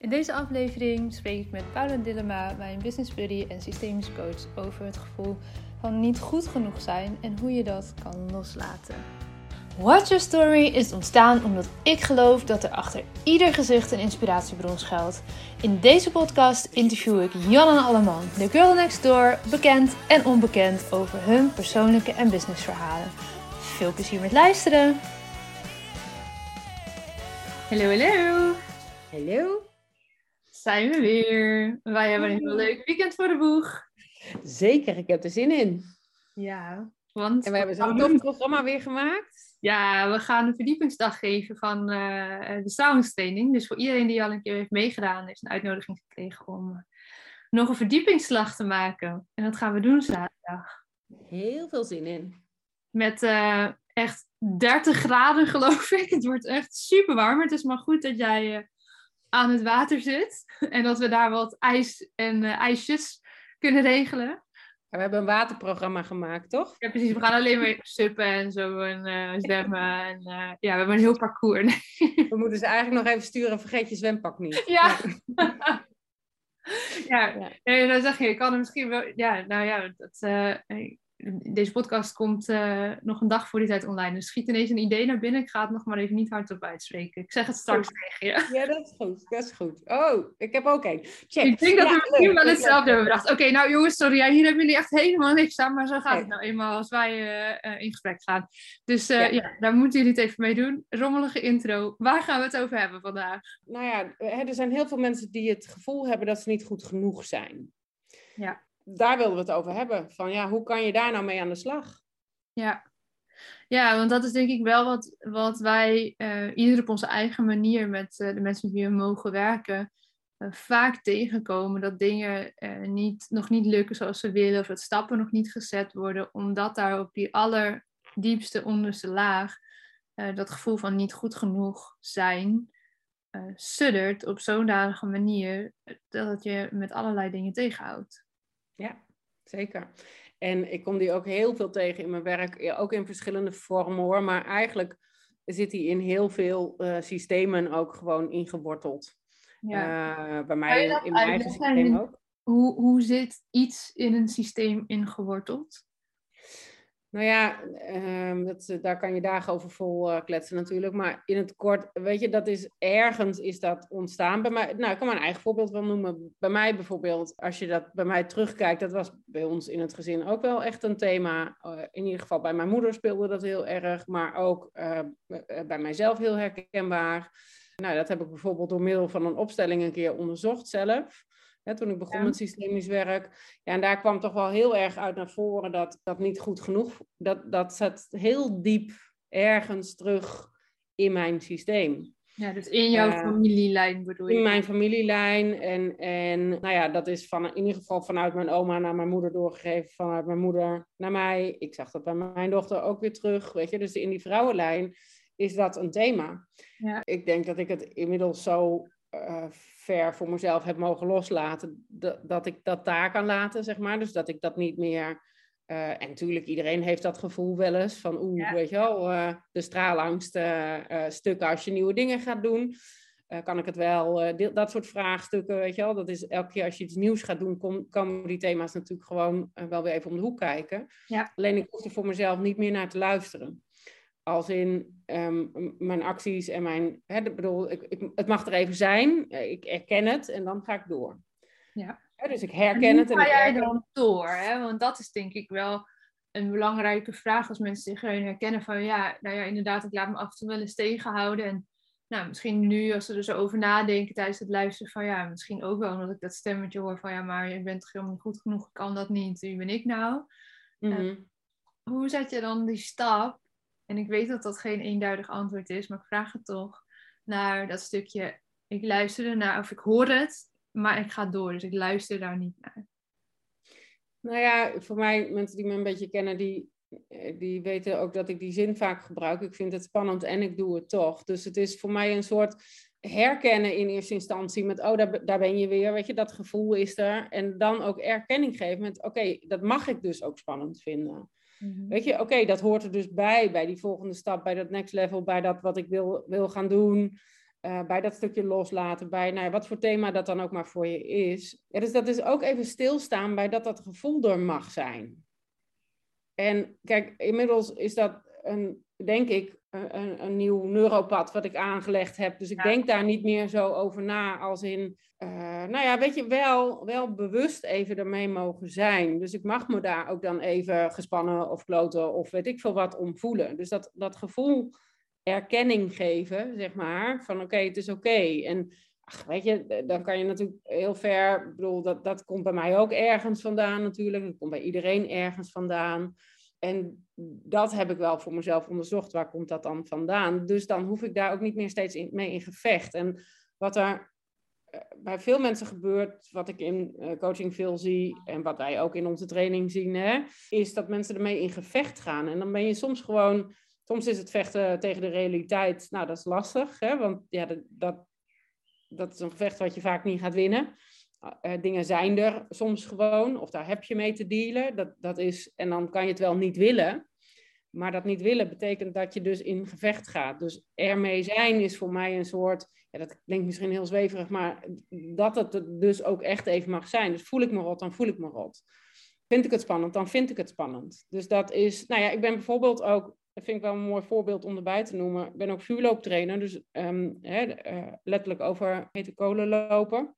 In deze aflevering spreek ik met Paula Dillema, mijn business buddy en systemisch coach, over het gevoel van niet goed genoeg zijn en hoe je dat kan loslaten. Watch Your Story is ontstaan omdat ik geloof dat er achter ieder gezicht een inspiratiebron schuilt. In deze podcast interview ik Jan en Alleman, de girl next door, bekend en onbekend over hun persoonlijke en businessverhalen. Veel plezier met luisteren! Hallo, hallo! Hallo! Zijn we weer. Wij hebben een heel leuk weekend voor de boeg. Zeker, ik heb er zin in. Ja, want... En we hebben zo'n tof programma weer gemaakt. Ja, we gaan een verdiepingsdag geven van uh, de stralingstraining. Dus voor iedereen die al een keer heeft meegedaan, heeft een uitnodiging gekregen om uh, nog een verdiepingsslag te maken. En dat gaan we doen zaterdag. Heel veel zin in. Met uh, echt 30 graden, geloof ik. Het wordt echt super warm. Het is maar goed dat jij aan het water zit. En dat we daar wat ijs en ijsjes kunnen regelen. We hebben een waterprogramma gemaakt, toch? Ja, precies. We gaan alleen maar suppen en zo en uh, zwemmen. En, uh, ja, we hebben een heel parcours. We moeten ze eigenlijk nog even sturen. Vergeet je zwempak niet. Ja. ja. ja. ja. dan zeg je, ik kan er misschien wel... Ja, nou ja, dat, uh, deze podcast komt uh, nog een dag voor die tijd online. Dus schiet ineens een idee naar binnen. Ik ga het nog maar even niet hardop uitspreken. Ik zeg het straks goed. tegen je. Ja, dat is goed. Dat is goed. Oh, ik heb ook één. Check. Ik denk dat ja, we misschien wel hetzelfde hebben bedacht. Oké, okay, nou jongens, sorry. Ja, hier hebben jullie echt helemaal niks aan. Maar zo gaat het nou eenmaal als wij uh, uh, in gesprek gaan. Dus ja. ja. daar moeten jullie het even mee doen. Rommelige intro. Waar gaan we het over hebben vandaag? Nou ja, er zijn heel veel mensen die het gevoel hebben dat ze niet goed genoeg zijn. Ja daar wilden we het over hebben. Van ja, hoe kan je daar nou mee aan de slag? Ja, ja want dat is denk ik wel wat, wat wij uh, ieder op onze eigen manier met uh, de mensen met wie we mogen werken. Uh, vaak tegenkomen dat dingen niet, nog niet lukken zoals ze willen, of dat stappen nog niet gezet worden, omdat daar op die allerdiepste onderste laag dat gevoel van niet goed genoeg zijn suddert op zo'n manier dat het je met allerlei dingen tegenhoudt. Ja, zeker. En ik kom die ook heel veel tegen in mijn werk, ook in verschillende vormen hoor. Maar eigenlijk zit die in heel veel uh, systemen ook gewoon ingeworteld. Ja. Uh, bij mij in mijn eigen systeem ook. Hoe, hoe zit iets in een systeem ingeworteld? Nou ja, um, dat, eh, daar kan je dagen over vol uh, kletsen natuurlijk. Maar in het kort, weet je, dat is ergens is dat ontstaan. Bij mij, nou, ik kan mijn eigen voorbeeld wel noemen. Bij mij bijvoorbeeld, als je dat bij mij terugkijkt, dat was bij ons in het gezin ook wel echt een thema. Uh, in ieder geval bij mijn moeder speelde dat heel erg, maar ook bij mijzelf heel herkenbaar. Nou, dat heb ik bijvoorbeeld door middel van een opstelling een keer onderzocht zelf toen ik begon met systemisch werk. Ja, en daar kwam toch wel heel erg uit naar voren dat dat niet goed genoeg, dat, dat zat heel diep ergens terug in mijn systeem. Ja, dus in jouw uh, familielijn bedoel je? In mijn familielijn. En, en nou ja, dat is van, in ieder geval vanuit mijn oma naar mijn moeder doorgegeven. Vanuit mijn moeder naar mij. Ik zag dat bij mijn dochter ook weer terug. Weet je, dus in die vrouwenlijn is dat een thema. Ja. Ik denk dat ik het inmiddels zo uh, ver voor mezelf heb mogen loslaten, dat, dat ik dat daar kan laten, zeg maar. Dus dat ik dat niet meer. Uh, en natuurlijk, iedereen heeft dat gevoel wel eens van, oeh, weet je wel, uh, de straalangst stukken als je nieuwe dingen gaat doen. kan ik het wel? Dat soort vraagstukken, weet je wel. Dat is elke keer als je iets nieuws gaat doen, kom, komen die thema's natuurlijk gewoon wel weer even om de hoek kijken. Ja. Alleen ik hoef er voor mezelf niet meer naar te luisteren. Als in um, mijn acties en mijn. Hè, bedoel, ik, ik, het mag er even zijn. Ik erken het en dan ga ik door. Ja. Dus ik herken het. En ga jij dan door? Hè? Want dat is denk ik wel een belangrijke vraag als mensen zich herkennen van ja, nou ja, inderdaad, ik laat me af en toe wel eens tegenhouden. En nou, misschien nu, als ze er zo over nadenken tijdens het luisteren, van ja, misschien ook wel omdat ik dat stemmetje hoor van ja, maar je bent toch helemaal niet goed genoeg, ik kan dat niet, wie ben ik nou? Mm -hmm. hoe zet je dan die stap en ik weet dat dat geen eenduidig antwoord is, maar ik vraag het toch naar dat stukje. Ik luister ernaar, of ik hoor het, maar ik ga door. Dus ik luister daar niet naar. Nou ja, voor mij, mensen die me een beetje kennen, die, eh, die weten ook dat ik die zin vaak gebruik. Ik vind het spannend en ik doe het toch. Dus het is voor mij een soort herkennen in eerste instantie met, oh, daar, daar ben je weer, weet je, dat gevoel is er. En dan ook erkenning geven met, oké, dat mag ik dus ook spannend vinden. Mhm. Weet je, oké, dat hoort er dus bij, bij die volgende stap, bij dat next level, bij dat wat ik wil, wil gaan doen. uh, bij dat stukje loslaten, bij nou ja, wat voor thema dat dan ook maar voor je is. Dus dat is ook even stilstaan bij dat dat gevoel er mag zijn. En kijk, inmiddels is dat een, denk ik, een, een nieuw neuropad wat ik aangelegd heb. Dus ik denk daar niet meer zo over na als in, uh, nou ja, weet je, wel, wel bewust even ermee mogen zijn. Dus ik mag me daar ook dan even gespannen of kloten of weet ik veel wat om voelen. Dus dat, dat gevoel erkenning geven, zeg maar, van oké, het is oké. En ach, weet je, dan kan je natuurlijk heel ver, ik bedoel, dat, dat komt bij mij ook ergens vandaan natuurlijk. Dat komt bij iedereen ergens vandaan. En dat heb ik wel voor mezelf onderzocht. Waar komt dat dan vandaan? Dus dan hoef ik daar ook niet meer steeds in, mee in gevecht. En wat er eh, bij veel mensen gebeurt, wat ik in eh, coaching veel zie en wat wij ook in onze training zien, hè, is dat mensen ermee in gevecht gaan. En dan ben je soms gewoon, soms is het vechten tegen de realiteit, nou dat is lastig, hè, want ja, dat, dat, dat is een gevecht wat je vaak niet gaat winnen. Uh, dingen zijn er soms gewoon, of daar heb je mee te dealen. Dat, dat is, en dan kan je het wel niet willen. Maar dat niet willen betekent dat je dus in gevecht gaat. Dus ermee zijn is voor mij een soort, ja, dat klinkt misschien heel zweverig, maar dat het dus ook echt even mag zijn. Dus voel ik me rot, dan voel ik me rot. Vind ik het spannend, dan vind ik het spannend. Dus dat is, nou ja, ik ben bijvoorbeeld ook, dat vind ik wel een mooi voorbeeld om erbij te noemen. Ik ben ook vuurlooptrainer, dus hè, uh, letterlijk over hete kolen lopen.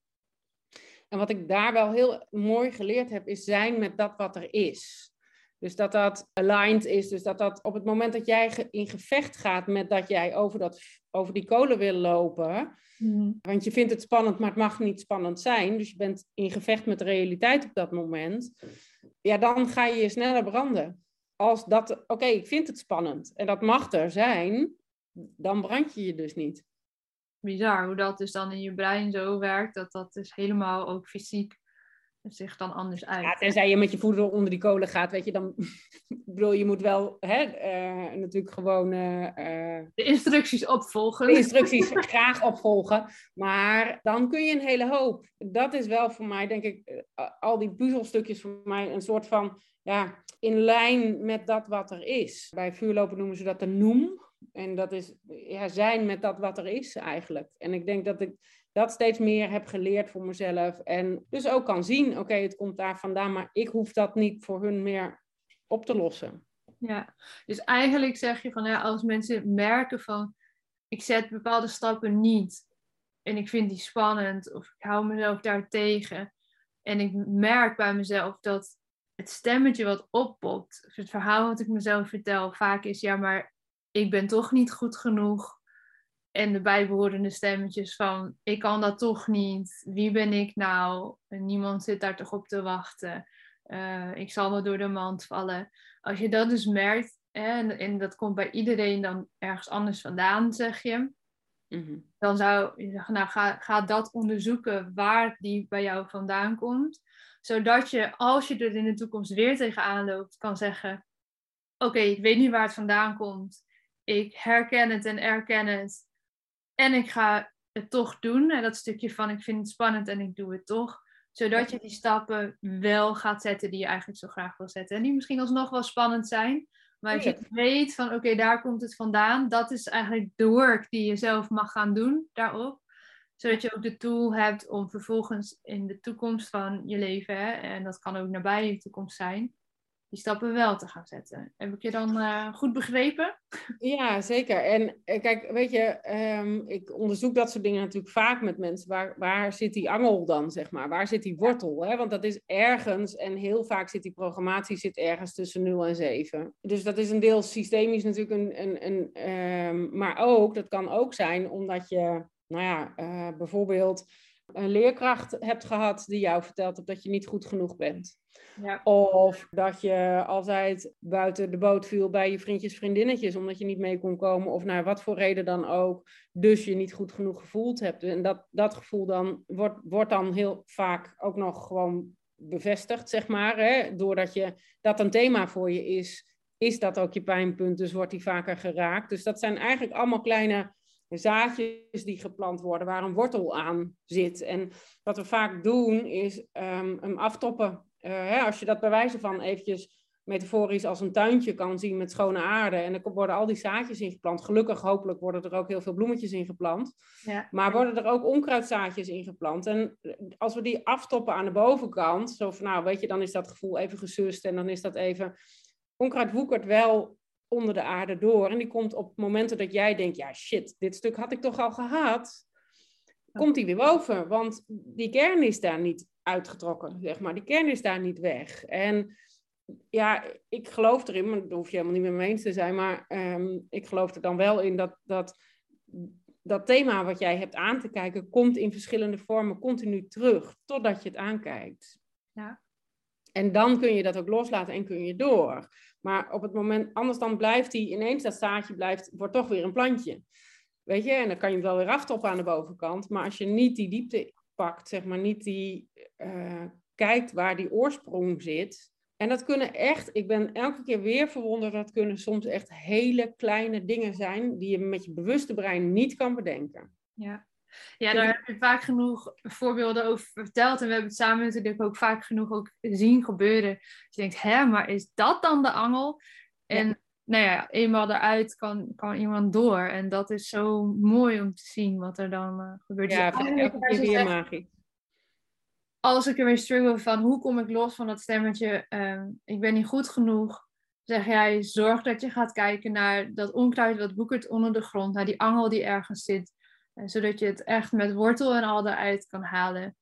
En wat ik daar wel heel mooi geleerd heb, is zijn met dat wat er is. Dus dat dat aligned is. Dus dat dat op het moment dat jij in gevecht gaat met dat jij over, dat, over die kolen wil lopen. Mhm. Want je vindt het spannend, maar het mag niet spannend zijn. Dus je bent in gevecht met de realiteit op dat moment. Ja, dan ga je je sneller branden. Als dat, oké, ik vind het spannend en dat mag er zijn, dan brand je je dus niet bizar hoe dat dus dan in je brein zo werkt, dat dat dus helemaal ook fysiek zich dan anders uit. Ja, tenzij je met je voeten onder die kolen gaat, weet je, dan bedoel je moet wel hè, uh, natuurlijk gewoon... Uh, de instructies opvolgen. De instructies graag opvolgen, maar dan kun je een hele hoop. Dat is wel voor mij, denk ik, al die puzzelstukjes voor mij een soort van, ja, in lijn met dat wat er is. Bij vuurlopen noemen ze dat de noem. En dat is ja, zijn met dat wat er is eigenlijk. En ik denk dat ik dat steeds meer heb geleerd voor mezelf. En dus ook kan zien, oké, het komt daar vandaan, maar ik hoef dat niet voor hun meer op te lossen. Ja, dus eigenlijk zeg je van ja, als mensen merken van ik zet bepaalde stappen niet en ik vind die spannend of ik hou mezelf daar tegen en ik merk bij mezelf dat het stemmetje wat oppopt, het verhaal wat ik mezelf vertel, vaak is ja, maar ik ben toch niet goed genoeg. En de bijbehorende stemmetjes van ik kan dat toch niet. Wie ben ik nou? Niemand zit daar toch op te wachten. Uh, ik zal wel door de mand vallen. Als je dat dus merkt, hè, en, en, dat komt bij iedereen dan ergens anders vandaan, zeg je. Mhm. Dan zou je zeggen, nou ga, ga dat onderzoeken waar die bij jou vandaan komt. Zodat je, als je er in de toekomst weer tegenaan loopt, kan zeggen: Oké, ik weet niet waar het vandaan komt ik herken het en erken het. En ik ga het toch doen. En dat stukje van ik vind het spannend en ik doe het toch. Zodat je die stappen wel gaat zetten die je eigenlijk zo graag wil zetten. En die misschien alsnog wel spannend zijn. Maar als je weet van oké, daar komt het vandaan. Dat is eigenlijk de work die je zelf mag gaan doen daarop. Zodat je ook de tool hebt om vervolgens in de toekomst van je leven. Hè, en dat kan ook nabij je toekomst zijn die stappen wel te gaan zetten. Heb ik je dan uh, goed begrepen? Ja, zeker. En eh, kijk, weet je, um, ik onderzoek dat soort dingen natuurlijk vaak met mensen. Waar, waar zit die angel dan, zeg maar? Waar zit die wortel? Hè? Want dat is ergens, en heel vaak zit die programmatie zit ergens tussen 0 en 7. Dus dat is een deel systemisch natuurlijk, een, een, een, um, maar ook, dat kan ook zijn omdat je, nou ja, uh, bijvoorbeeld een leerkracht hebt gehad die jou vertelt dat je niet goed genoeg bent. Ja. Of dat je altijd buiten de boot viel bij je vriendjes, vriendinnetjes, omdat je niet mee kon komen, of naar wat voor reden dan ook, dus je niet goed genoeg gevoeld hebt. En dat, dat gevoel dan wordt, wordt dan heel vaak ook nog gewoon bevestigd, zeg maar. Hè? Doordat je, dat een thema voor je is, is dat ook je pijnpunt, dus wordt die vaker geraakt. Dus dat zijn eigenlijk allemaal kleine zaadjes die geplant worden, waar een wortel aan zit. En wat we vaak doen, is um, hem aftoppen. Uh, hè, als je dat bij wijze van eventjes metaforisch als een tuintje kan zien met schone aarde. En er worden al die zaadjes ingeplant. Gelukkig, hopelijk worden er ook heel veel bloemetjes ingeplant. Ja. Maar worden er ook onkruidzaadjes ingeplant. En als we die aftoppen aan de bovenkant, zo van nou, weet je, dan is dat gevoel even gesust en dan is dat even. Onkruid woekert wel onder de aarde door. En die komt op momenten dat jij denkt, ja shit, dit stuk had ik toch al gehad. Komt die weer boven, want die kern is daar niet uitgetrokken, zeg maar. Die kern is daar niet weg. En ja, ik geloof erin, maar daar hoef je helemaal niet met me eens te zijn, maar ehm, ik geloof er dan wel in dat, dat dat thema wat jij hebt aan te kijken, komt in verschillende vormen continu terug, totdat je het aankijkt. Ja. En dan kun je dat ook loslaten en kun je door. Maar op het moment, anders dan blijft die ineens dat zaadje blijft, wordt toch weer een plantje. Weet je, en dan kan je het wel weer aftoppen aan de bovenkant. Maar als je niet die diepte pakt, zeg maar, niet die uh, kijkt waar die oorsprong zit, en dat kunnen echt, ik ben elke keer weer verwonderd, dat kunnen soms echt hele kleine dingen zijn die je met je bewuste brein niet kan bedenken. Ja, ja daar heb je vaak genoeg voorbeelden over verteld. En we hebben het samen natuurlijk ook vaak genoeg ook zien gebeuren. Dus je denkt, hè, maar is dat dan de angel? En nou ja, eenmaal eruit kan, kan iemand door. En dat is zo mooi om te zien wat er dan uh, gebeurt. Ja, dus elke keer weer magisch als ik er weer struggle van hoe kom ik los van dat stemmetje, ehm, ik ben niet goed genoeg, zeg jij, zorg dat je gaat kijken naar dat onkruid wat boekert onder de grond, naar die angel die ergens zit, zodat je het echt met wortel en al eruit kan halen.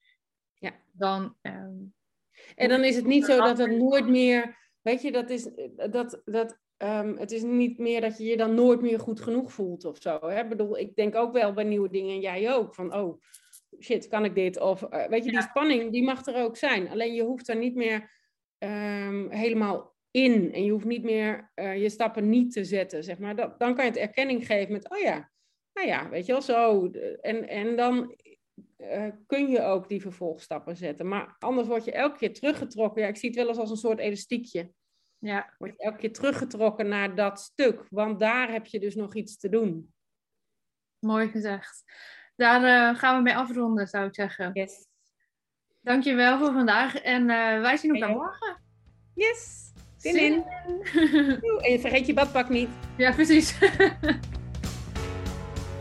Ja. Dan, ehm, en dan is het niet zo dat het nooit meer, weet je, dat is, dat, dat, um, het is niet meer dat je je dan nooit meer goed genoeg voelt of zo. Hè? Ik bedoel, ik denk ook wel bij nieuwe dingen en jij ook, van oh, shit, kan ik dit? Of eh, weet je, die spanning, die mag er ook zijn. Alleen je hoeft er niet meer ehm, helemaal in. En je hoeft niet meer uh, je stappen niet te zetten, zeg maar. Dat, dan kan je het erkenning geven met, oh ja, nou ja, weet je wel, zo. En, en dan uh, kun je ook die vervolgstappen zetten. Maar anders word je elke keer teruggetrokken. Ja, ik zie het wel eens als een soort elastiekje. Ja. Word je elke keer teruggetrokken naar dat stuk. Want daar heb je dus nog iets te doen. Mooi gezegd daar uh, gaan we mee afronden, zou ik zeggen. Yes. Dankjewel voor vandaag en uh, wij zien elkaar morgen. Yes, zin in. en je vergeet je badpak niet. Ja, precies.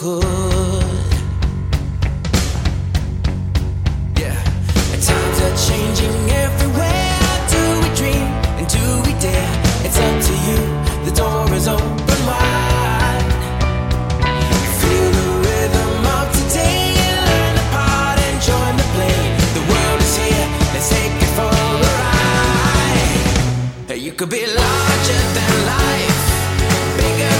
Could. Yeah, and times are changing everywhere. Do we dream and do we dare? It's up to you. The door is open wide. Feel the rhythm of today. Learn the part and join the play. The world is here. Let's take it for a ride. You could be larger than life, bigger